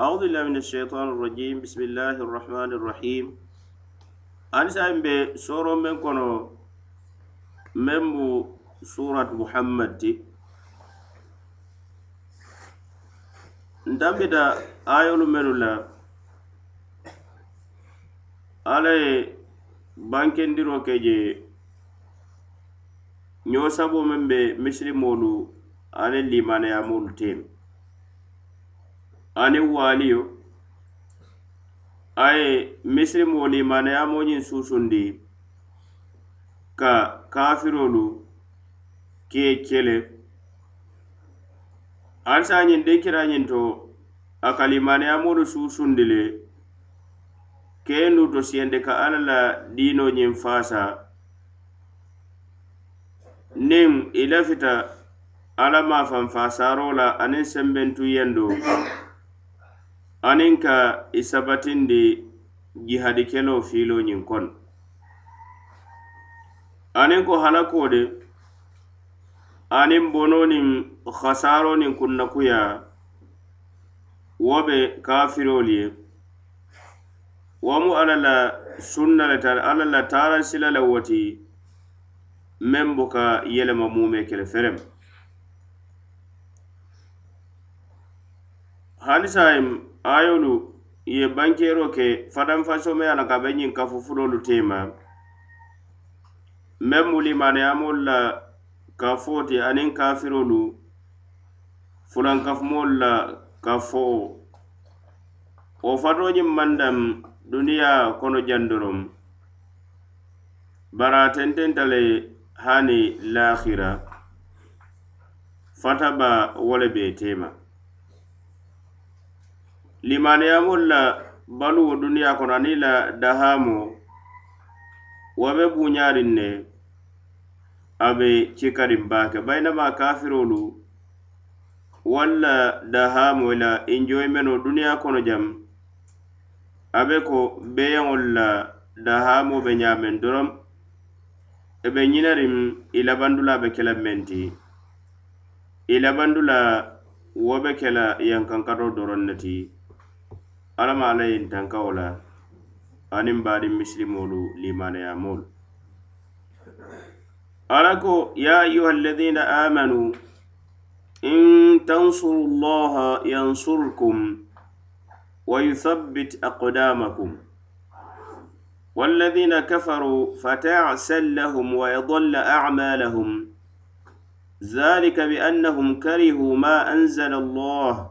أعوذ بالله من الشيطان الرجيم بسم الله الرحمن الرحيم أنسى بسورة من كنو من سورة محمد ntambita ayolu menu la alla ye bankendiro ke je ño sabo meŋ be misilimolu aniŋ limaneyamolu tem aniŋ waaliyo a ye misilimoolu imaanayaamoñiŋ suusundi ka kafirolu ke kele. Alisa ñiŋ a ñiŋ to a ka limaanayaamoolu suusundi le keyendu to siyendi ka alla la diino ñiŋ faasa. Niŋ i lafita alla maafaŋ faasaaroo la aniŋ sembentuyendo aniŋ ka i sabatindi jihadikeloo fiiloo ñiŋ kono aniŋ ko halakoo de aniŋ bonoo niŋ hasaaroo niŋ kunnakuyaa wo be kafiroolu ye wo mu alla la sunna le tara alla la taransila le woti meŋ buka yelema mume kele ferem. Halisa ayolu ye bankero ke fatanfasomeya ala ka be ñiŋ kafufulolu tema. Meŋ mu limaniyamolu la ka fo aniŋ kafirolu fulankafumolu la ka fo. Wo fatoñiŋ mandam duniya kono jandorom. Bara bari tententa le hani lahira fataba wo le be tema. limaniyamolu la baluwo duniya kono aniŋ la dahamo wo be buuñaariŋ ne a be cikariŋ baake. Bayinama kafirolu walla dahamo la enjoymeno duniya kono jam a be ko beeyaŋolu la dahamo be ñaameŋ dorom e be ñinariŋ i labandula be ke menti. Meŋ i labandula wo be kela yankankato doroŋ ne ti. Alla yin tankawo la aniŋ baadiŋ misilimolu limaneyamolu ala ko ya ayuha alladina amanu in tansuru llaha yansurkum ويثبت أقدامكم والذين كفروا فتعسا لهم ويضل أعمالهم ذلك بأنهم كرهوا ما أنزل الله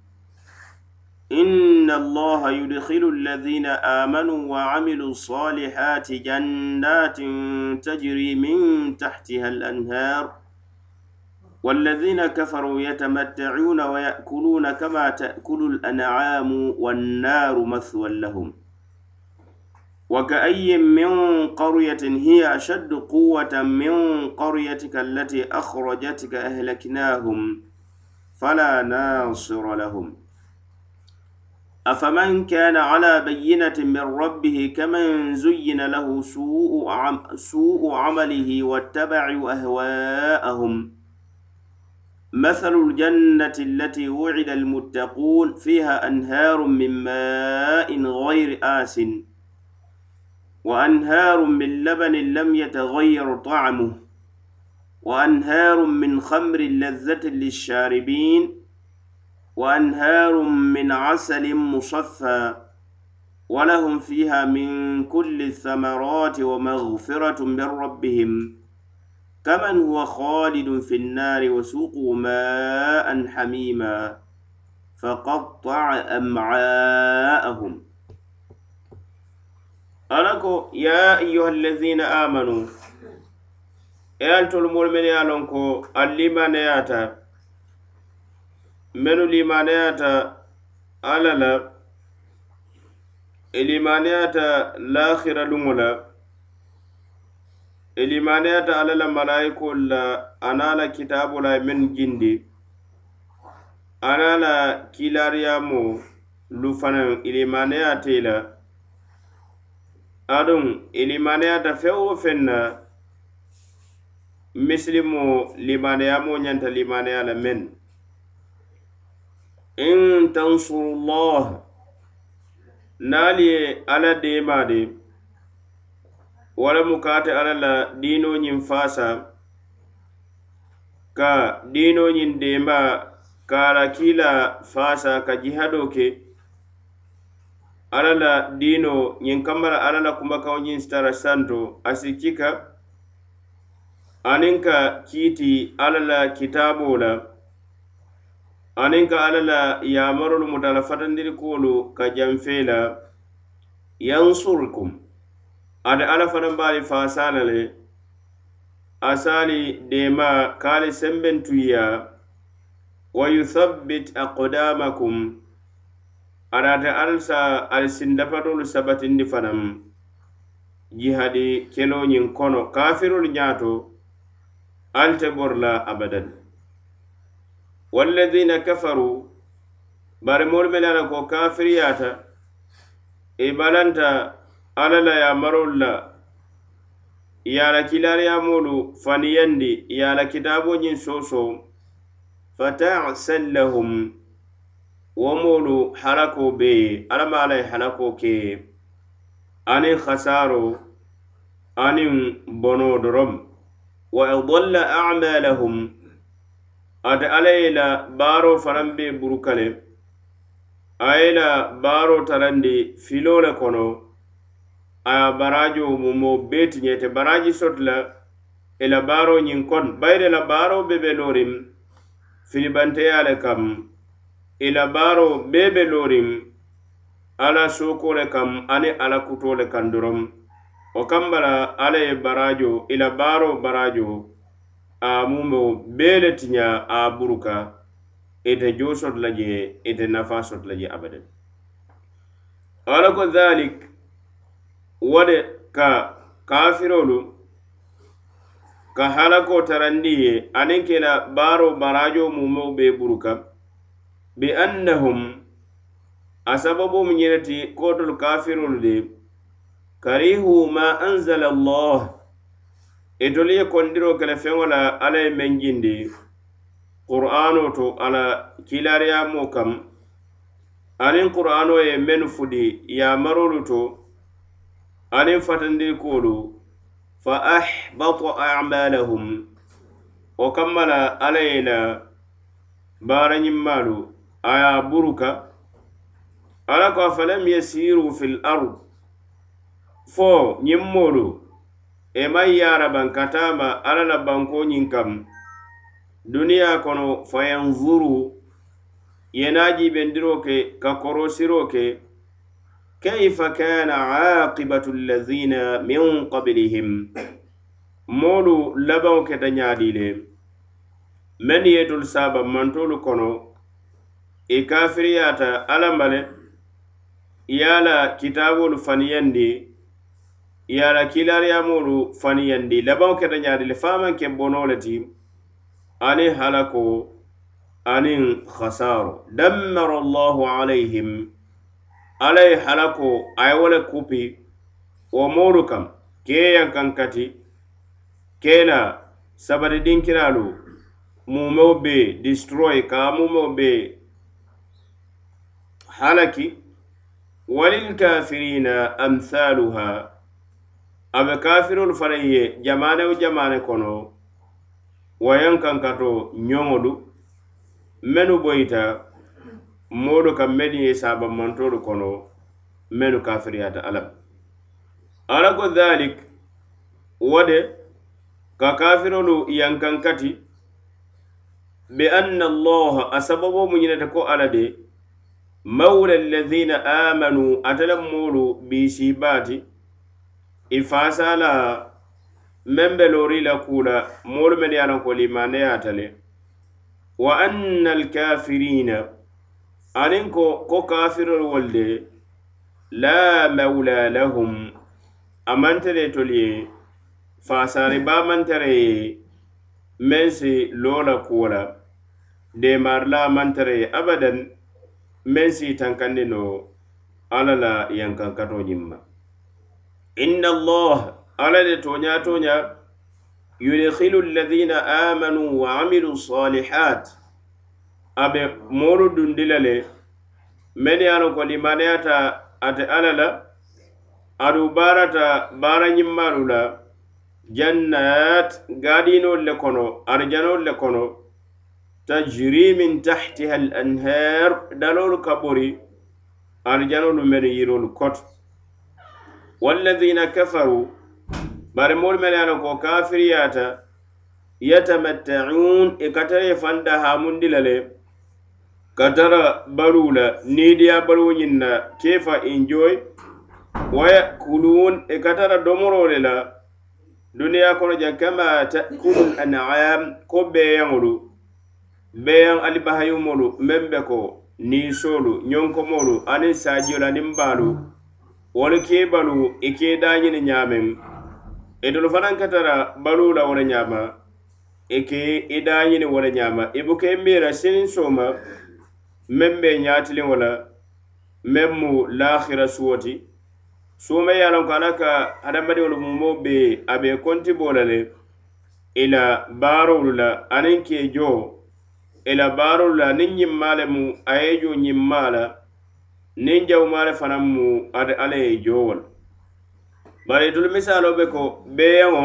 إن الله يدخل الذين آمنوا وعملوا الصالحات جنات تجري من تحتها الأنهار والذين كفروا يتمتعون ويأكلون كما تأكل الأنعام والنار مثوى لهم وكأي من قرية هي أشد قوة من قريتك التي أخرجتك أهلكناهم فلا ناصر لهم أفمن كان على بينة من ربه كمن زين له سوء, عم سوء عمله واتبعوا أهواءهم. مثل الجنة التي وعد المتقون فيها أنهار من ماء غير آسٍ وأنهار من لبن لم يتغير طعمه وأنهار من خمر لذة للشاربين وأنهار من عسل مصفى ولهم فيها من كل الثمرات ومغفرة من ربهم كمن هو خالد في النار وسوقوا ماء حميما فقطع أمعاءهم. ya ayuha allazina amanu e altolu molu men ye menu limaneyata alla la e limaneyata lahira luŋo la i e limaneyata alla la malayikolu la ana la kitabo la mennu jindi ana la kilariyamo lu fanaŋ i limaneyate la aduŋ i limaneyata feŋ wo feŋ na misilimo limaneyamo ñanta limaneya la mennu in tansurullah naali ye alla deemaade wala mu kaate alla la diinoo ñiŋ faasa ka diinoo ñiŋ deemba ka a la kiila faasa ka jihadoo ke alla la diino ñiŋ kamma la alla la kumakaŋo ñiŋ sitara santo a si kika aniŋ ka kiiti alla la kitaaboo la aniŋ ka alla la yamarolu muta la fatandiri kuwolu ka janfee la yansurukum ate alla fanaŋ baali faasa la le asaali deema ka ali sembentuya wa yuthabbit aqdamakum ate alsa ali sindapatolu sabatindi fanaŋ jihadi keloñiŋ kono kafirolu ñaato ali te bori la abadan. والذين كفروا برمول من لكو كافريات إبالانتا على لا يامروا الله يا لكلار يامولو فنيندي يا لكتاب جن سوسو فتعسل لهم ومولو حركوا بي على ما علي حركوا كي أني خسارو أني بنو درم وأضل أعمالهم ate alla ye la baaro fanaŋ be buruka le a ye la baaro tarandi filo le kono. A ye barajo mumo bee ti ñe baraji soti la i e la baaro ñiŋ kono bayire la baaro be be looriŋ filibanteya le kam. I la baaroo bee be looriŋ alla sooko le kam aniŋ alla kuto le kaŋ doroŋ wo kamba e la alla ye barajo i la baaroo barajo a mumo bee le tiña a buruka ite juu soto la je ite nafa soto la je abadan. Ala ko dhalik wo de ka kafirolu ka halako tarandi ye aniŋ ke la baaro barajo mumo bee buruka bi annahum a sababu mu ñene ti kotolu kafirolu de karihu ma anzala allah E itolu ye kondiro kele feŋo la alla ye meŋ jindi qur'ano to alla kilariyamo kam aniŋ qur'ano ye mennu fudi yamarolu to aniŋ fatandirikolu fa ahbatu amalahum wo kamma la alla ye la baarañimmaalu a ye buruka alla ko afalam yasiru fil ard fo ñiŋ moolu e maŋ ye ka taama alla la banko ñiŋ kam duniya kono fayanzuru ye naajiibendiro ke ka korosiro ke kaifa kana aqibatu allazina min qablihim? Moolu labaŋo keta ñaadi le mennu ye tolu saaba mantolu kono e i kafiriyata alla ma le ye a la kitaabolu faniyandi ye a la kiilaariyamoolu faniyandi labaŋo keta ñaadi le faamaŋ ke bonoo le ti aniŋ halako aniŋ hasaro dammara allahu alayhim alla ye halako a ye wo le kupi wo moolu kam keeyaŋ kaŋ kati kee la sabati dinkiraalu mumeo be destroy ka mumeo be halaki. Walilkafirina amthaluha a be kafirolu fanaŋ ye jamane wo jamane kono wayaŋ kaŋ kato ñoŋolu mennu boyita moolu ka mennu ye sabanmantolu kono mennu kafiriyata alla ala ko dhalik wo de ka kafirolu yankaŋ kati be anna allaha a sababo mu ñinata ko alla de mawla allazina amanu ate moolu biisiibaati i faasala meŋ be loori la kula moolu mennu ye a loŋ ko limaneyata le wa anna alkafirina aniŋ ko ko kafirolu wolu de la mawla lahum a maŋ tere tolu ye faasaari baa maŋ ye meŋ si loo la kuwo la deemaari la maŋ ye abadan meŋ si tankandi no alla la yankankatoo ñiŋ ma inna allah ala de toña toña yudkhilu alladhina amanu wa amilu salihat. Abe moolu dundila le men ye a lon ko limaneyata ate alla la adu baarata baara ñimmaalu la jannat gaadiinolu le kono arijanolu le kono tajri min tahtiha al anhar daloolu ka bori arijanolu menu yirolu koto walladina kafaru bari moolu mele ye ko kafiriyaata yatamatta'un i e katara ye fanda hamundi la le katara baruu la niidiya baluwo ñiŋ na kefa enjoy wayakulun i e katara domoro le la duniya kono ja kama takulu an'am ko beyaŋolu beyaŋ alibahayumolu meŋ be ko niisoolu ñonkomolu aniŋ saajiyolu aniŋ baalu wolu ke balu i e ke dañini ñaameŋ itolu e fanaŋ ka tara baluu la wo le ñaama i ke i dañini wo le ñaama. I buka i miira siniŋ sooma meŋ be ñaatiliŋo la meŋ mu laahira suwo ti suuma ye a loŋ ko ala ka hadamadiŋolu mumoo be a be konti boo la le i la baarolu la aniŋ ke joo i la baarolu la niŋ ñimmaa le mu a ye jo ñimmaa la niŋ jawumaale fanaŋ mu ate alla ye joo la bari itulu misaalo be ko beeyaŋo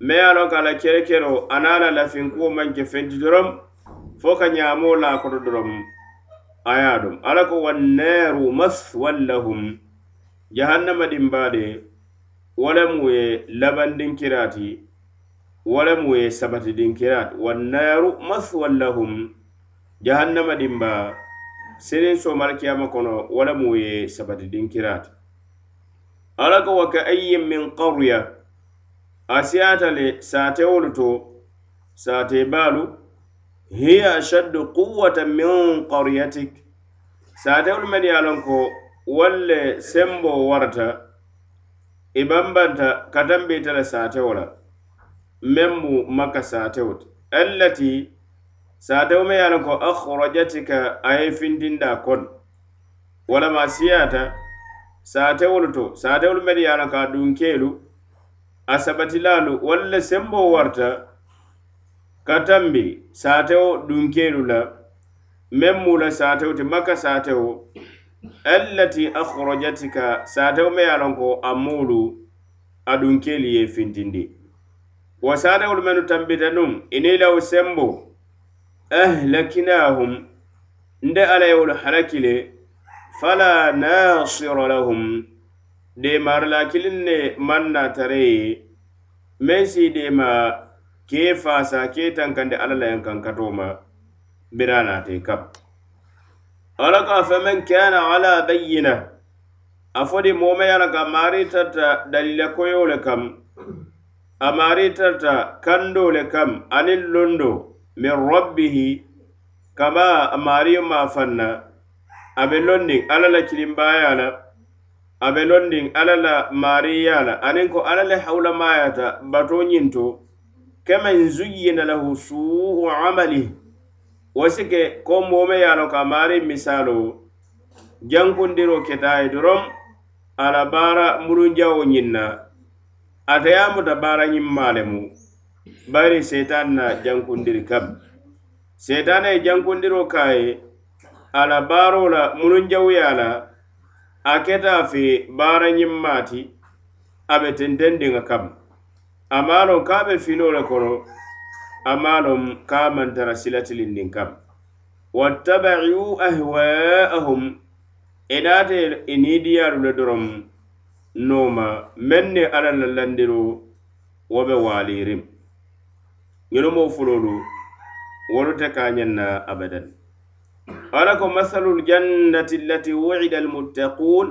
me ye a loŋ ko a la kerekero a a la lafinkuwo maŋ ke fenti doroŋ fo ka ñaamoo laa koto doroŋ a ye a domo. Alla ko wannaaru maswan lahum jahannama dimbaade wo le mu ye labandinkiraati wo le mu ye sabatidinkiraati. Wannaaru maswan lahum jahannama dimbaa sinin somar kiyama kono wo le mu ye sabatidinkiraati ala ko wa ka ayyin min qarya. A siyaata le saatewolu to saate baalu hiya ashaddu quwwatan min qaryatik. Saatewolu men ye a lon ko walle sembo warata i bambanta katambe satewo la meŋ mu makka satewo ti allati saatewo me ye a ko akhrajatika a ye findinda kono walama siyata siyaata saatewolu to saatewolu melu ye a loŋ ko a dunkeelu a sabatilaalu walla sembo warta ka tambi saatewo dunkeelu la meŋ mu la saatewo ti maka saatewo allati akhrajatika saatewo me ye a loŋ ko a muulu a dunkeelu ye fintindi wo saatewolu mennu tambita nuŋ ini law sembo ahlakinahum nde alla ye wolu halaki le fala nasira lahum demarila kiliŋ ne maŋ na tara ye meŋ si dema ke fasa ke tankandi alla la yankankato ma bira naate kam ala ka faman kana ala bayyina afodi moma yana ka mari dalila koyo kam a mari kando le kam anin londo min rabbihi kama a maariyo maa fanna abe londin ala la kilimbaaya la abe londin ala la mariya la anin ko alla le hawulamayata bato nyinto kama zuyyina lahu suu amalihi wo si ke ko moo me ye a loŋ ko a maariŋ misaalo jankundiroo keta ye doroŋ a la baara mulunjawo ñiŋ na ate ye a muta baara ñiŋ maa le mu. bari setan na jankundiri kam. Setana ye jankundiro ka ye a la baaro la munun jawuya la a keta fe baara ñimmaati a be tentendiŋa kam. A maa loŋ ka a be finoo le kono a maa loŋ ka a mantara silatilindiŋ kam. Wattabayu ahwaahum i e naate e le dorom noma meŋ ne alla la landiro wo be ñunu moo fuloolu wolu te ka ñeŋ abadan. Ala ko masalul jannati allati wuida almuttaqun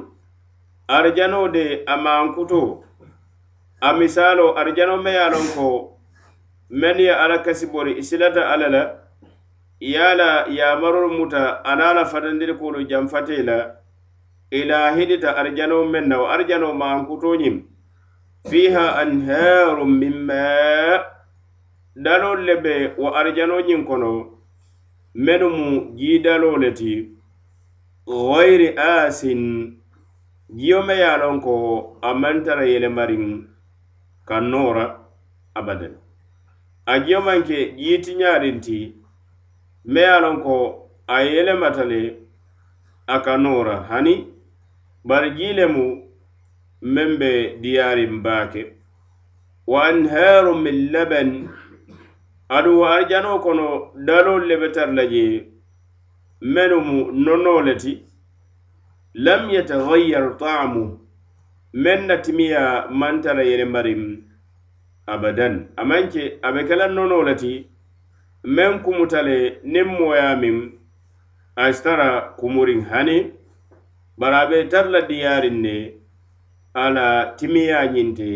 arjano de amankuto. A misalo arjano me ye lon ko men ye ala kasibori isilata ala la yala yamarol muta ana la fatandirikolu janfate la ila hidita arjano men na wo arjano mankuto ñiŋ fiha anharu min ma dalol le be wo arijanoñiŋ kono menu mu jii daloo le ti ghayri asin jiyo me ye lon ko a maŋ tara yelemariŋ ka noora abadan. A jiyo maŋ ke jii tiñaariŋ ti me ye lon ko a yelemata le a ka noora. Hani bari jii le mu meŋ be diyaariŋ baake. Wa anharu min laban aduŋ arijanoo kono daaloolu le be tara la je mennu mu nonoo le ti. Lam yataghayyar taamu meŋ na timiya maŋ tara yenembariŋ abadan. Amaŋ ke a be ke la nonoo le ti meŋ kumuta le niŋ mooyaa miŋ a si tara kumuriŋ hani bari a be tara la diyaariŋ ne a la timiya ñiŋ te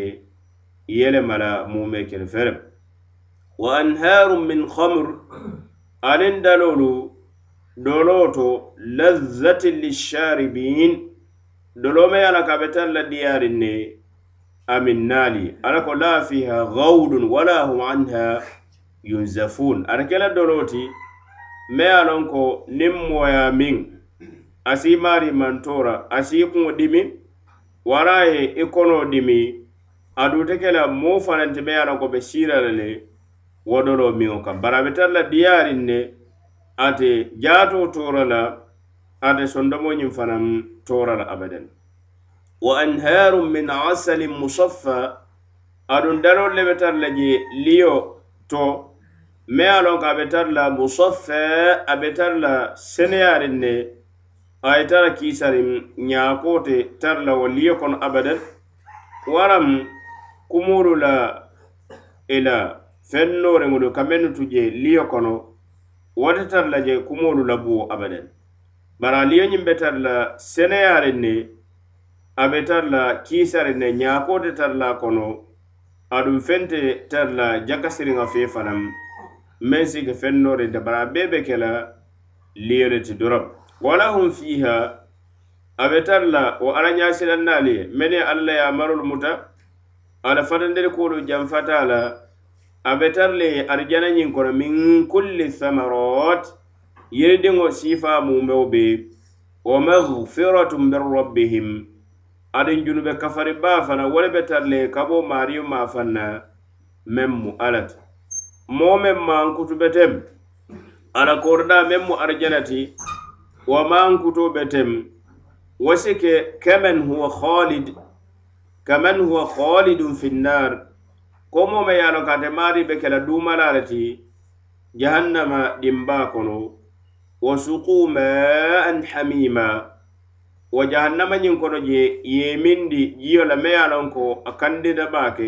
yelema la muumee kele ferem. wa anharum min khamr. Aniŋ danolu doloo to lazzatin lisharibin. Doloo me ye la ka a be tara la diyaarin ne amin naali ala ko la fiha gawdun wala hum anha yunzafun. Ate ke la doloo ti me ye a loŋ ko niŋ mooya miŋ asi si maari mantora asi kuŋo dimi wara ye i konoo dimi. Aduŋ te ke la moo fanaŋ ti me ye a loŋ ko be siira la le wodolo miŋo kaŋ bari a be tara la diyaariŋ ne ate jaatoo toora la ate sondomo ñiŋ fanaŋ toora la abadan. Wa anharu min asalin musaffa aduŋ danol le be tara la je liyo to me ye a loŋ ka a be tara la musaffa a be e tara la seneyaariŋ ne a ye tara kiisariŋ ñaakoo te tara la wo liyo kono abadan. Waraŋ kumoolu la ila fennoreŋolu ka mennu tu je liyo kono wo te tara la je kumoolu la buwo abadan. Bari a liyo ñiŋ be tara la seneyariŋ ne a be tara la kiisariŋ ne ñaakoo te tara la kono aduŋ feŋ te tara la jakasiriŋa fee fanaŋ meŋ si ke fennoriŋ te bari a bee be ke la liyo le ti doroŋ wala hum fiha a be tara la wo alla ñaasilannaali ye mene alla ye a marolu muta ala fatandiri kuolu janfata la a be tara le arijana ñiŋ kono min kulli samarot yiridiŋo siifa mumeo be wa magfiratum min rabbihim. Aduŋ junube kafari baa fana wo le be tara le ka bo maariyo maa faŋ meŋ mu alla ti moo meŋ maankutu betem. Ala korda meŋ mu arijana ti wa maankuto betem. Wo si ke kemen huwa khalid kaman huwa khalidun fi nnar ko moo me ye a loŋ ko ate maari be ke la duumalaa le ti jahannama dimbaa kono wa suquu maan hamima wo jahannama ñiŋ kono je ye mindi jiyo la me ye a loŋ ko a kandida baa ke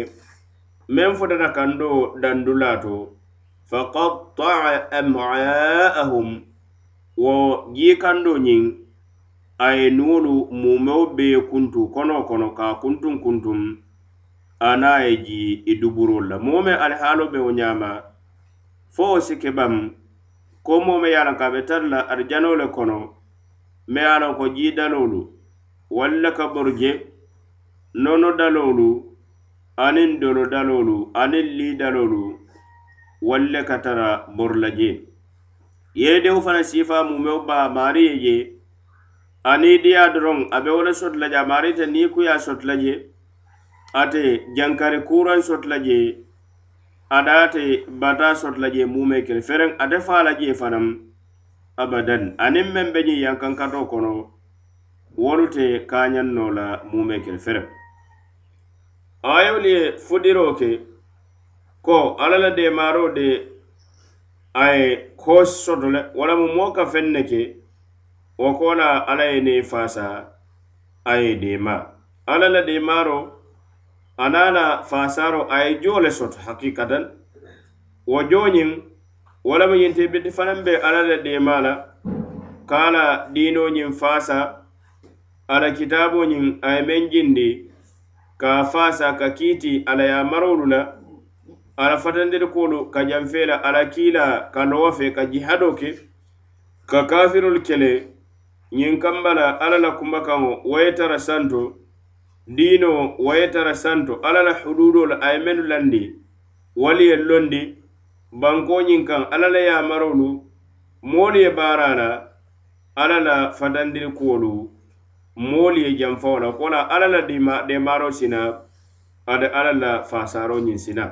meŋ futata kando dandulaa to faqattaa am'aahum wo jii kando ñiŋ a ye nuwolu mumeo bee kuntu kono kono ka kuntum kuntum. ana ye ji i e duburol la. Moo me alihaalo be wo ñaama fo wo si kebam ko moo me ye a loŋ ka a be tara la arijanoo le kono me ye a loŋ ko jii daloolu walla ka borje nono daloolu aniŋ dolo daloolu aniŋ lii daloolu walla ka tara boru la je yeedewo fanaŋ siifa mumeo baa maari ye je aniŋ diyaa doroŋ a be wo le soto la je a maari te niŋ i kuyaa soto la je ate jankari kuraŋ sotla je ada ate bata sotla je mume kele fereŋ ate faala je fanaŋ abadan. Aniŋ meŋ be ñiŋ yankankato kono wolu te kañaŋ no la mume kele fereŋ ayolu ye fudiro ke ko alla la deemaaro de a ye koo soto le walamu moo ka feŋ ne ke wo ko la alla ye ne faasa a ye deema alla la deemaaro ala la fasaro a ye joo le soto hakikatan wo jooñiŋ wo lemu ñinti biti fanaŋ be ala le deema la ka a la diinoñiŋ faasa ala kitaaboñiŋ a ye meŋ jindi ka a faasa ka kiiti ala ye a marolu la ala fatandirikolu ka janfee la ala kiila ka lowo fe ka jihado ke ka kafirolu kele ñiŋ kamba la alla la kumbakaŋo wo ye tara santo diino wo tara santo alla la hududolu a ye mennu landi wali ye londi bankoñin kan alla la yamarolu moolu ye baara la alla la fatandiri kuwolu moolu ye janfawo la ko la alla la demaro sina ada alla la fasaro ñiŋ sina.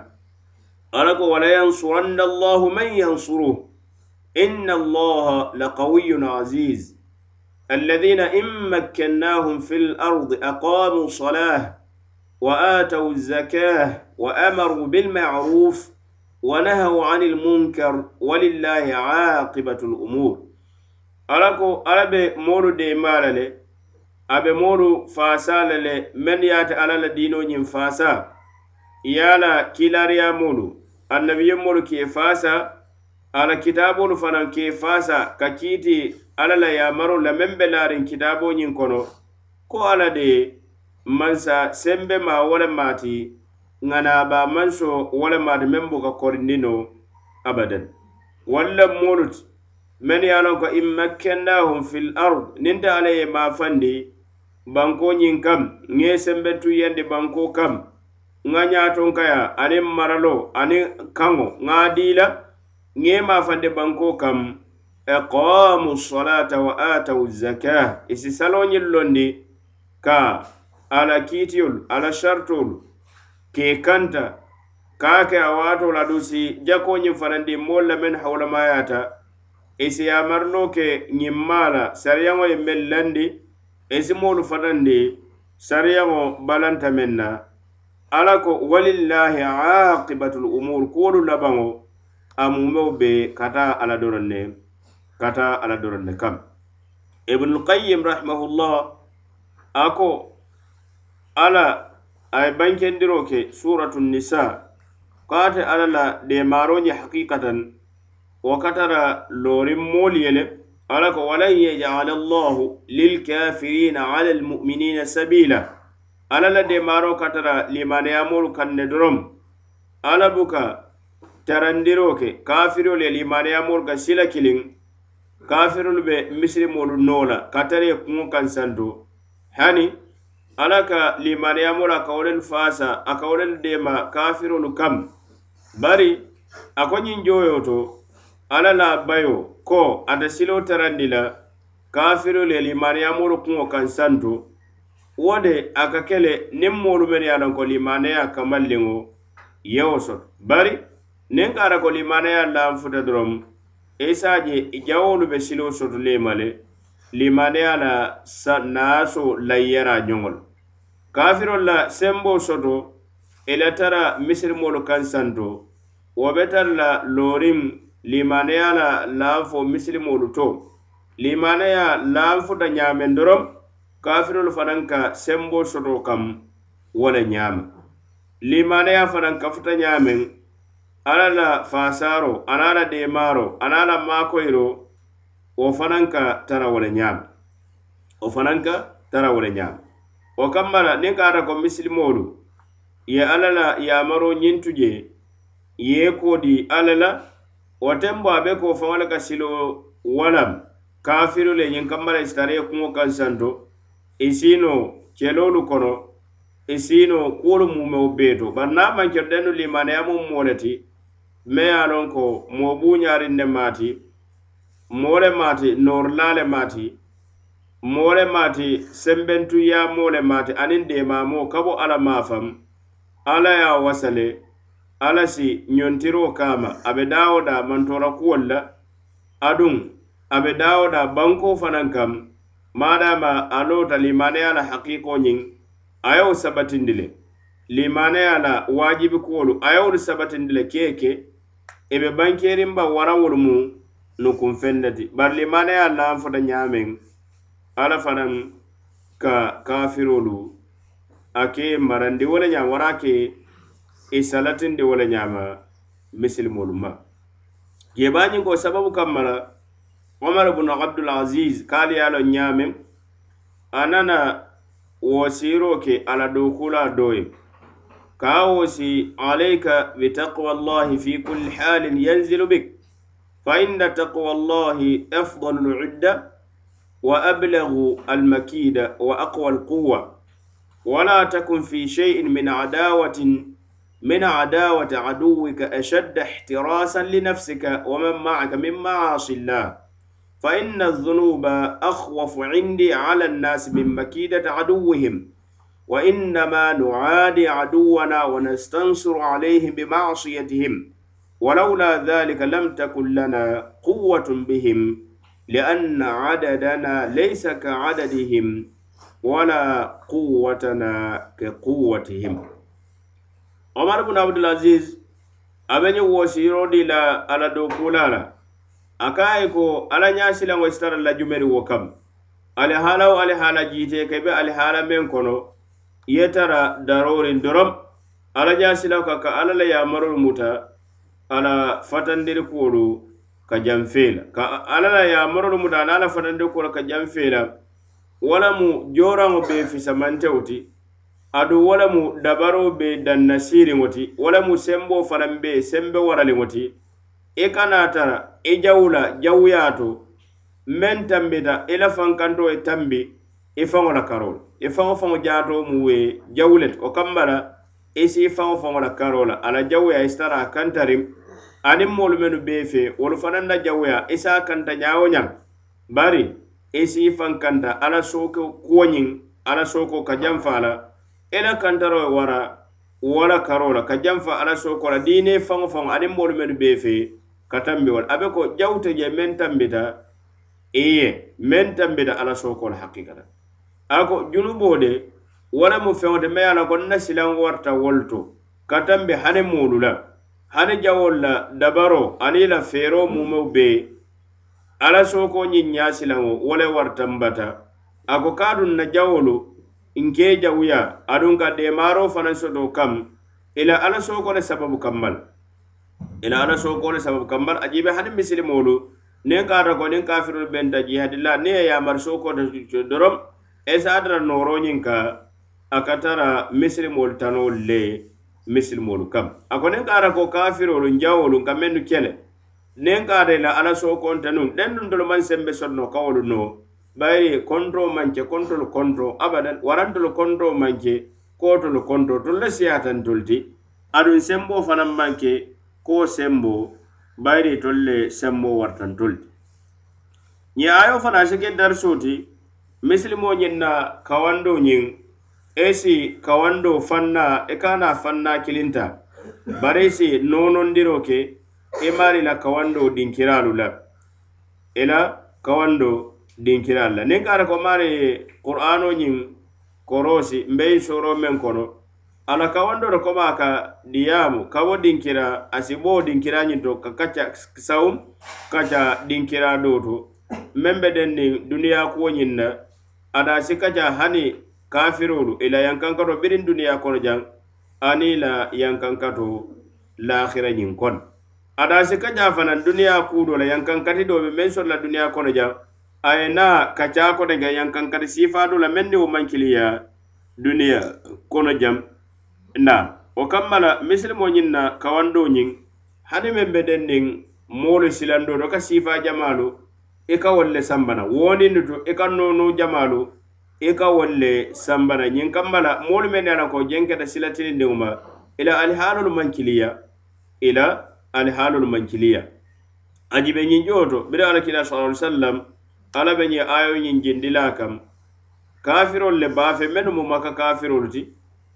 Ala ko wala yansuranna allahu man yansuruh. Inna allaha laqawiyun aziz. الذين إن مكناهم في الأرض أقاموا الصلاة وآتوا الزكاة وأمروا بالمعروف ونهوا عن المنكر ولله عاقبة الأمور. أراكو أربي مورو دي مالالي أبي مورو فاسالالي من يات على الدينو نين فاسا؟ يالا كيلاريا مولو. النبي مولو كي فاسا على كتابو فنان كي فاسا ككيتي alla la yamaro la meŋ be laariŋ kitaaboo ñiŋ kono ko alla de mansa sembe ma wo le maati ŋanaaba manso wo le maati meŋ buka korindi no abadan. Walla moolu ti meŋ ye a loŋ ko in makkennahum fil ard niŋ te alla ye maafandi banko ñiŋ kam ŋe sembe tuyyandi banko kam ŋa ñaatonkaya aniŋ maralo aniŋ kaŋo ŋa a dii la ŋa maafandi banko kam aqamu solata wa atau zaka isi saloñiŋ londi ka ala kiitiyolu ala shartolu ke kanta ka ke a waato la du si jakoñin fanandi moolu la men hawlamayata isi yamarino ke ñimmala sariyaŋo ye men landi isi moolu fanandi sariyaŋo balanta men na. Ala ko walillahi aqibatul umur kuwolu labaŋo a mumeo be kata ala doron ne. Kata ala doron ne kam. Ibnul qayyim rahimahullah ako ala ay bankendiro ke suratu nisa kate ala la demaroñe haqiqatan wo katara lorin moolu yele ala ko walan yajala allahu lilkafirina ala almuminina sabila. Ala la demaro katara limaneyamolu kanne dorom. Ala buka tarandiro ke kafirol ye limaneyamolu ka sila kilin kafirolu be misirimolu noola ka tara ye kuŋo kaŋ santo hani alla ka limaniyamolu a ka wolelu faasa a ka wolelu deema kafirolu kam. Bari a ko ñiŋ joyo to alla la bayo ko ata siloo tarandi la kafirolu ye limaniyamolu kuŋo kaŋ santo wo de a ka kele niŋ moolu menu ye a loŋ ko limaneya kamalliŋo yewo soto. Bari niŋ ka ata ko limaneya lan futa doroŋ isaje jawolu be silo soto lemale limaneya la sa naaso layyara ñoŋol kafirol la sembo soto e i tara misirimolu kaŋ santo. Wo be tara la lorim limaneya la lanfo misirimolu to. Limaneya lanfuta ñaameŋ dorom kafirolu fanaŋ ka sembo soto kam wo le ñaama limaneya fanaŋ kafuta ñamen alla la fasaro ana la demaro ana la makoyiro wo fanaŋ ka tara wo le ñaama wo fanaŋ ka tara wo le ñaama wo kamma la niŋ ka ata ko misilimolu ye alla la yamaro ñintu je ye kodi alla la wo tenbo a be ko faŋo le ka silo walam. Kafiru le ñiŋ kamma la isitara ye kuŋo kaŋ santo isino e siino kono isino siino kuolu muumeo bee bari niŋ a maŋ keto dennu limaneya mo le ti me ye a loŋ ko moo buuñaariŋ ne maati moo le maati noorulaa le maati moo le maati sembentuyyaamoo le maati aniŋ deemaamoo ka bo alla maafam alla ye a wasale alla si ñontiroo kaama a be daawo daa mantoora kuwol la aduŋ a be daawo daa bankoo fanaŋ kam maadaama a loota limaneya la hakiikoo ñiŋ a ye wo sabatindi le limaneya la waajibi kuwolu a ye wolu sabatindi le kee ke i be bankeerinba waraŋolu mu nukunfeŋ ne ti bari limanaya lan fota ñaameŋ alla fanaŋ ka kafirolu a ke marandi wo le ñaama wara ke e i salatindi wo le ñaama misilimolu ma. Yebañiŋ ko sababu kamma la omar bunu abdul aziz kaali ye lo loŋ ñaameŋ a nana wosiiro ke ala dookula doye كاوسي عليك بتقوى الله في كل حال ينزل بك. فإن تقوى الله أفضل العدة وأبلغ المكيدة وأقوى القوة. ولا تكن في شيء من عداوة من عداوة عدوك أشد احتراسا لنفسك ومن معك من معاصي الله. فإن الذنوب أخوف عندي على الناس من مكيدة عدوهم. وإنما نعادي عدونا ونستنصر عليهم بمعصيتهم ولولا ذلك لم تكن لنا قوة بهم لأن عددنا ليس كعددهم ولا قوتنا كقوتهم عمر بن عبد العزيز أبني وسيرودي لا على دوكولالا أكايكو على ناسي لن وستر الله جمري وكم على حالا وعلى حالا جيتي كبه على حالا من كونو ye tara daroorin dorom alla jaasilaw ka ka alla la yamarolu muta ala fatandiri kuolu ka janfee ka ala la yamarolu muta ala la fatandiri kuolu ka janfee la walamu joraŋo be fisamantewo ti aduŋ walamu dabaro be dannasiriŋo ti walamu sembo fanaŋ be sembe waraliŋo ti i kana tara i jawu la jawuyaa to meŋ tambita i la fankanto ye tambi i faŋo la karoo i faŋo faŋo jaatoo mu ye jawu le ti wo kamma la i si i faŋo faŋo la karoo la a la jawuya i sitara a kantariŋ aniŋ moolu mennu bee fe wolu fanaŋ la jawuya i se a kanta ñaawo ñaŋ. Bari i si i faŋ kanta alla sooko kuwo ñiŋ alla sooko ka janfa a la. I la kantaro ye wara wo la karoo la. Ka janfa alla sooko la. Diine faŋo faŋo aniŋ moolu mennu bee fe ka tambi wo la a be ko jawu te je meŋ tambita i ye meŋ tambita alla sooko la hakkikata a ko junuboo de wo mu feŋo te me ye a la ko nna silaŋ warta wolu to ka tanbe hani moolu la hani jawolu la dabaro aniŋ la feeroo mumeo be ala sooko ñiŋ ñaa silaŋo wo le warta bata a ko kaaduŋ na jawolu nke jawuya aduŋ ka deemaaroo fanaŋ soto kam ila ala sooko le sababu kamma la ila ala sooko le sababu kambal la ajiibe hani misilimoolu niŋ kaata ko niŋ kafirolu benta jihadi la niŋ ye yamari sooko te doroŋ isa a tara nooroñiŋ ka a ka tara misilimolu tanolu le misilimolu kam a ko niŋ ka a ko kafirolu njawolu ka mennu kele niŋ ka a la ala sookonte nuŋ deŋ nuŋ tolu maŋ sembe sonno kawolu no. Bayiri konto manke kontolu konto abadan. Warantolu konto manke kootolu konto tolu le siyatantolu ti. Aduŋ sembo fanaŋ manke ko sembo. Bayiri tolu le sembo wartantolu ti. Ñe ayo fana a si ke darisoo ti. misilimo ñiŋ na kawando ñiŋ esi kawando fanna i kana fanna kilinta. Bari si nonondiro ke e i maari la kawando dinkiralu la. I la kawando dinkiralu la. Niŋ kaata ko maari qur'ano ñiŋ korosi mbe i soro meŋ kono. Ala kawando to koma ka diyamu kawo dinkira asi bo dinkira ñiŋ to ka kaca sawum kaca dinkira do to. Meŋ be den niŋ duniya kuwo ñiŋ na ada si kaca hani kafirolu ila yankankato birin duniya kono jaŋ ani la yankankato lahira ñiŋ kono adasi ka ja fanaŋ duniya kuudo la yankankati do be meŋ soto la duniya kono jaŋ a ye na kaca kote ga yankankati la meŋ ni wo maŋ duniya kono jaŋ na wo kamma la misilimo na kawando ñiŋ hani meŋ be den niŋ moolu ka sifa jamaalu i ka wolu le sambana wonindu to i ka noonu jamaalu i e ka wolu le sambana. Ñiŋ kamba la moolu meŋ ne la ko jenketa silatinindiŋo ma ila alihaalolu maŋ kiliya ila alihaalolu maŋ kiliya a jibe ñiŋ joo to biri alakila sala sallam ala be ñiŋ ayo ñiŋ jindila kam. Kafirolu le baafe mennu mu maka kafirolu ti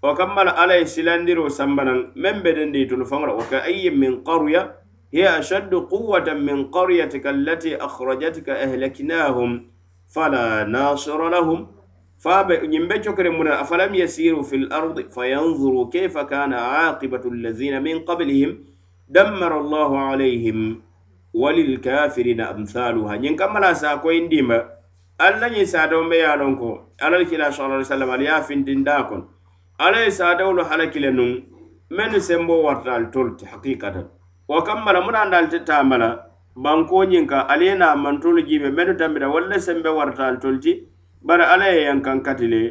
wo kamma la ala ye silandiro sambanaŋ meŋ be dendi tulu faŋo la wo ka ayyin min qaruya هي أشد قوة من قريتك التي أخرجتك أهلكناهم. فلا ناصر لهم. فلم أفلم يسيروا في الأرض فينظروا كيف كان عاقبة الذين من قبلهم. دمر الله عليهم وللكافرين أمثالها. ينكمل ساكوين ديما alla ñiŋ saadoo be ye a loŋ ko alla le kila sala ali sallam ali ye a fintindaa kono alla ye saadawolu hala kile nuŋ mennu wa kammala muna ndaaltitta mala bankoñiŋ ka ali ye naa mantolu jibe mennu tambita walla sembe warataal tolti bari alla ye yankaŋ kati le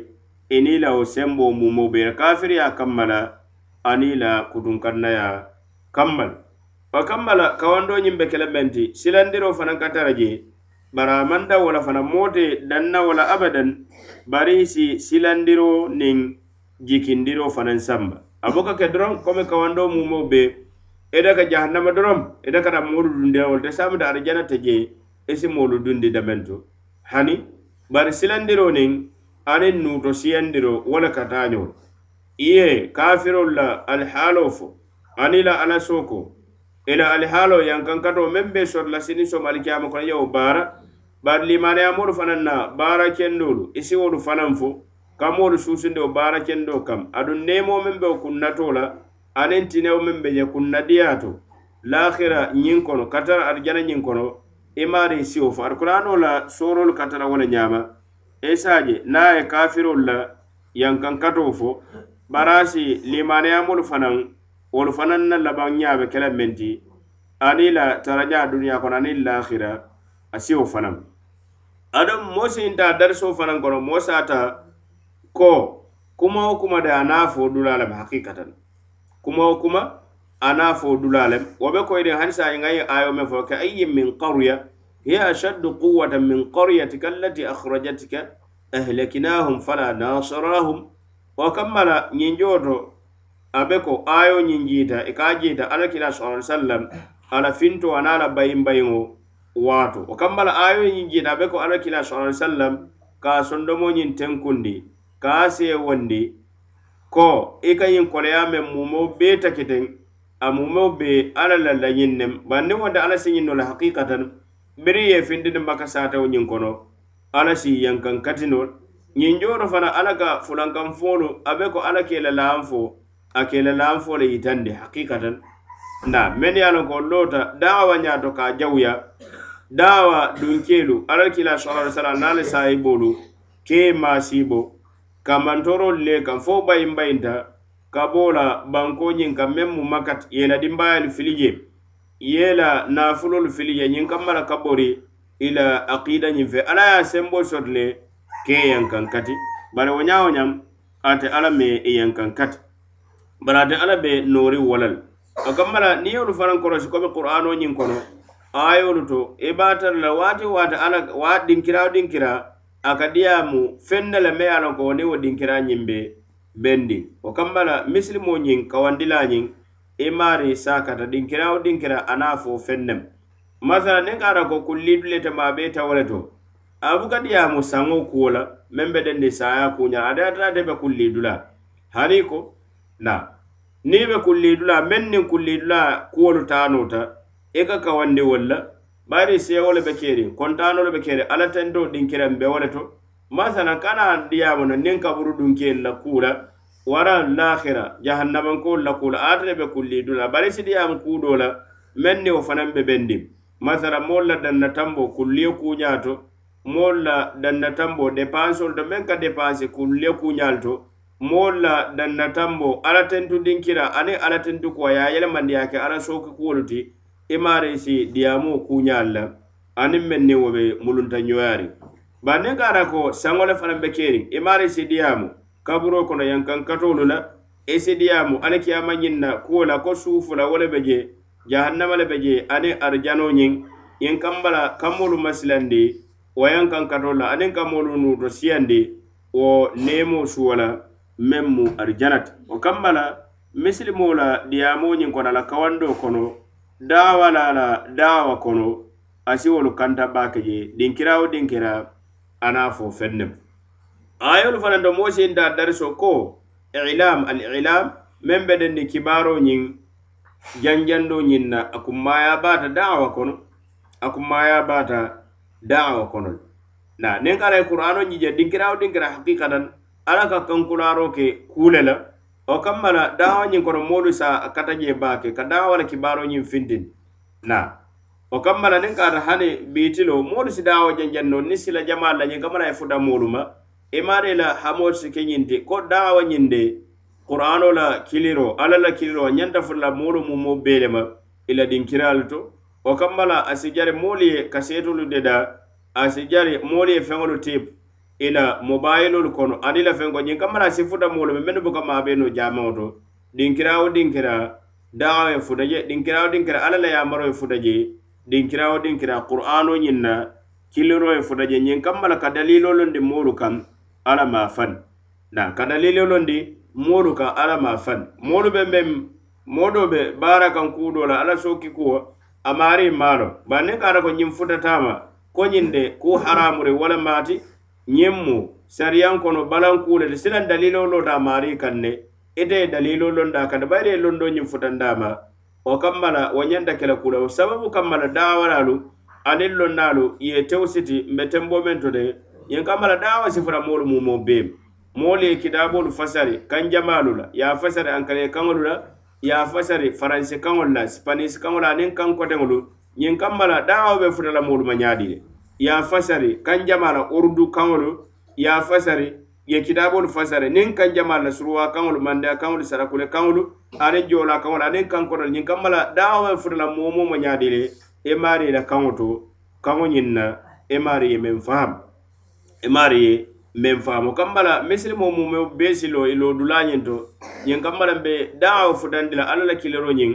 i niŋ la wo sembo mumo be kafiriya kamma la aniŋ la kutunkannaya kamma la wo kamma la kawandoñiŋ be kele meŋ silandiro fanaŋ ka tara je bari a maŋ dawo la fanaŋ danna wala abadan bari si silandiro niŋ jikindiro fanaŋ samba a buka ke doroŋ komi kawando mumo be E ida ka jahannama dorom e ida kada moolu dundiya te samita arijana te je isi e moolu dundi damentu hani bari silandiro nin aniŋ nuuto siyandiro wo le ka taañol. I kafirol la alihaalo fo ani la ala sooko ila alihaalo yankankato meŋ be soto la sini som alikiyama kono yewo baara bari limaniyamoolu fanaŋ na baara kendolu isi wolu fanaŋ fo kamoolu suusindewo baara kendo kam. Aduŋ neemo meŋ be wo kunnato la aniŋ tinewo meŋ be je kunnadiya to lahira ñiŋ kono katara arijana ñiŋ kono i maariŋ siwo fo arikuranoo la soorolu katara wo le ñaama isa je ye kafirolu la yankankatoo fo. Barasi limaneyamolu fanaŋ wolu fanaŋ na labaŋ ñaa be kela meŋ ti ani la tarañaa duniya kono aniŋ lahira a siwo fanaŋ aduŋ moo sinta darisoo fanaŋ kono moo saata ko kuma wo kuma de a naa fo dulaa la hakikatan. kuma wo kuma ana fo dula lem wo be koyden hani sa ŋa ye ayo me fo ka ayyin min qarya hiya ashaddu quwwatan min qaryatika allati akhrajatika ahlaknahum fala nasarahum. Wa kammala ñinjoo to abe ko ayo ñiŋ jiita i ka jiita alla kila sallallahu alaihi wasallam ala finto ana ala bayinbayiŋo waato. Wa kammala ayo ñiŋ jiita abe ko alla kila sallallahu alaihi wasallam ka sondomo ñiŋ tenkundi ka a seewondi ko i ka ñiŋ koleya meŋ mumo bee takiteŋ a mumeo be alla la lañiŋ nem bandi wonte alla si ñiŋ no le hakikatan biri ye findini maka satawo ñiŋ kono alla si yankan katinol. Ñiŋ jooto fana alla ka fulankan foolu a be ko alla ke la laan fo a ke la laan fo le yitandi hakikatan. Nda men ye a ko loota dawa ñaato ka jawuya dawa dunkeelu alla kila sala ali salam naale sayiboolu ke maasibo kambantorolu le kan fo bayin bayinta ka bo la bankoñiŋ kaŋ meŋ mu makat i ye la dimbayalu fili je i ye la naafulolu fili je ñiŋ kamma la ka bori i la aqida ñiŋ fe alla ye sembo soto le ke yeŋ kati. Bari wo ñawo ñam ate alla me i yeŋ kati. Bari ate alla be noori wo la a kamma la niŋ yolu fanaŋ korosi komi qur'ano ñiŋ kono ayolu to e i be tara la waati waati alla wa dinkira dinkira a ka diyaamu feŋ ne le me ye a loŋ ko wo niŋ wo dinkira ñiŋ be bendiŋ wo kamma la misilimoo ñiŋ kawandila ñiŋ i e maari saakata. Dinkira wo dinkira a naa fo feŋ nem masala niŋ ka ara ko kullidu le tema a be ita le to a buka diyaamu saŋo kuwo la meŋ be dendi saaya kuña ate ata ate be kulliidu la hani ko na niŋ i be kulliidu la meŋ niŋ kulliidu la kuwolu taa nota i ka kawandi wolu la bari sewo le be keri kontano le be keri ala tento dinkiran be wole to. Masana kana diyamono niŋ kaburu dunkeelu la kuula wara lahira jahannabankoolu la kuu la ate be kulli dula bari si sidiyaamu kuudoo la meŋ ni wo fanaŋ be bendi. Masala moolu la danna tambo kulliyo kuñato to moolu la danna tambo depansolu to meŋ ka depansi kulliyo kuñal to moolu la danna tambo alla tentu dinkira aniŋ alla tentu kuwa ye a yelemandi ye ke alla sooki kuwolu ti. i maarisi diyaamoo kuuñaalu la aniŋ meŋ ni wo be mulunta ñoyari bari niŋ ka a ko saŋo le fanaŋ be keeriŋ i maarisi diyaamu kaburoo kono yankankatolu la i si diyaamu kiyama ñiŋ na kuwo la ko suufu la wo le be je jahannama le be je aniŋ arijanoo ñiŋ ñiŋ kambala kammolu masilandi wo yankankatolu la aniŋ kammolu nuuto siyandi wo neemoo suwo la meŋ mu arijanati wo kamma la misilimoo la diyaamoo ñiŋ kono a la kawando kono daawa la la daawa kono asiwolu kanta baake je dinkira wo dinkira ana fo feŋ ayolu fana do moo sin da dariso ko ilam al ilam men be den ni kibaro nyin janjando nyin na a kummaya baata daawa kono a kummaya baata daawa kono. Na nen kala ye qur'ano ñije dinkira wo dinkira hakikatan ala ka kankularo ke kuule la. wo kamma la daawa ñiŋ kono moolu sa kata jee baake ka daawa la kibaaroo ñiŋ fintini na. O kamma la niŋ kaata hani biitilo moolu si daawo janjaŋ no niŋ sila jamaalu la ñiŋ kamana ye futa moolu ma. E I imaade la hamoolu si ke ñiŋ ti ko daawa ñiŋ de qur'ano la kiliro alla la kiliro ñanta fula moolu mu mo bee le ma i la dinkiraalu to. O kamma la a si jari moolu ye kaseetolu de da a si jari moolu ye feŋolu teepu. ila mobayilolu kono ani la fenko ñiŋ kammala si futa moolu me mennu buka maabeno jamaŋo to. Dinkirawo dinkira daawo ye futa je dinkirawo dinkira alla la yamaro ye futa je dinkirawo dinkira qur'ano ñiŋ na kiliro ye futa je. Ñiŋ kamma la ka dalilolondi moolu kaŋ alla ma fan. Na ka dalilolondi moolu kaŋ alla ma fan. Moolu be meŋ moodo be baara kaŋ kuudo la alla sooki kuwo a maari maalo. Bari niŋ ka ata ko ñiŋ futatama ko ñiŋ de ku haramuri wala maati ñiŋ mu sariyaŋ kono balankuu le ti silaŋ daliloo loota maari kaŋ ne ite ye daliloo londa kaŋ ne bayiri ye londo ñiŋ futandama wo kamma la wo ñanta ke la kuu wo sababu kamma la daawalaalu aniŋ lonnaalu ye tew siti mbe tembo meŋ to de ñiŋ kamma la daawa sifura moolu mumo bee moolu ye kitaaboolu fasari kaŋ jamaalu la ye a fasari ankale kaŋolu la ye a fasari faransi kaŋolu la sipanisi kaŋolu aniŋ kaŋ koteŋolu ñiŋ kamma la daawa be futa la moolu ma ñaadi le ye a fasari kaŋ jamaa la urdu kaŋolu e ye a fasari e ye kitaabolu fasari niŋ kaŋ jamaa la suruwa kaŋolu mandiya kaŋolu sarakule kaŋolu aniŋ joola kaŋolu aniŋ kaŋ kodolu ñiŋ kamma la daawaŋ futa la moo moo ma ñaadi le i maari la kaŋo to kaŋo ñiŋ na i maari ye meŋ faham. I maari ye meŋ faham. Kamma la misilimo mume bee silo i loo dulaa ñiŋ to ñiŋ kamma la be daawo futandi la alla la kiliro ñiŋ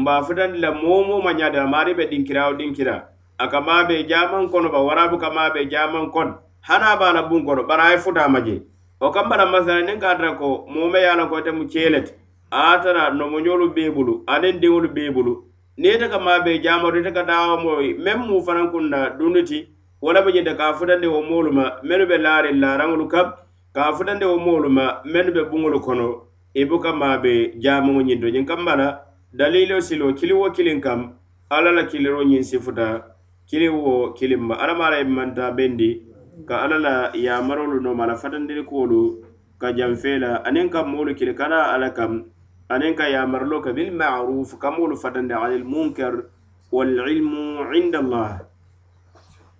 mba futandi la moo moo ma ñaadi la maari be dinkirawo dinkira. a ka maabe jaman kono ba warabu ka maabe jaman kono. Hana ba la bun kono bara ay futa ma je. O kambala masala nin ka tara ko mume me ye ko te mu ceele ti a ye tara nomoñolu bee bulu aniŋ diŋolu bee bulu niŋ ite ka maabe jamato ite ka daawo mo mem mu fanan kunna dundu wala be je de ka a futandi wo moolu ma mennu be laariŋ laaraŋolu kam ka a futandi wo moolu ma mennu be buŋolu kono i buka maabe jamaŋo ñinto. Ñiŋ kambala daliloo siloo kili wo kilin kam alla la kiliroo ñiŋ sifuta kili wo kiliŋ ma alamara ye manta bendi ka alla la yamarolu no la fatandiri kuwolu ka janfe la aniŋ ka moolu kili kana alla kam aniŋ ka yamarlo ka bilmaruf ka moolu fatandi alil munkar wal ilmu inda allah.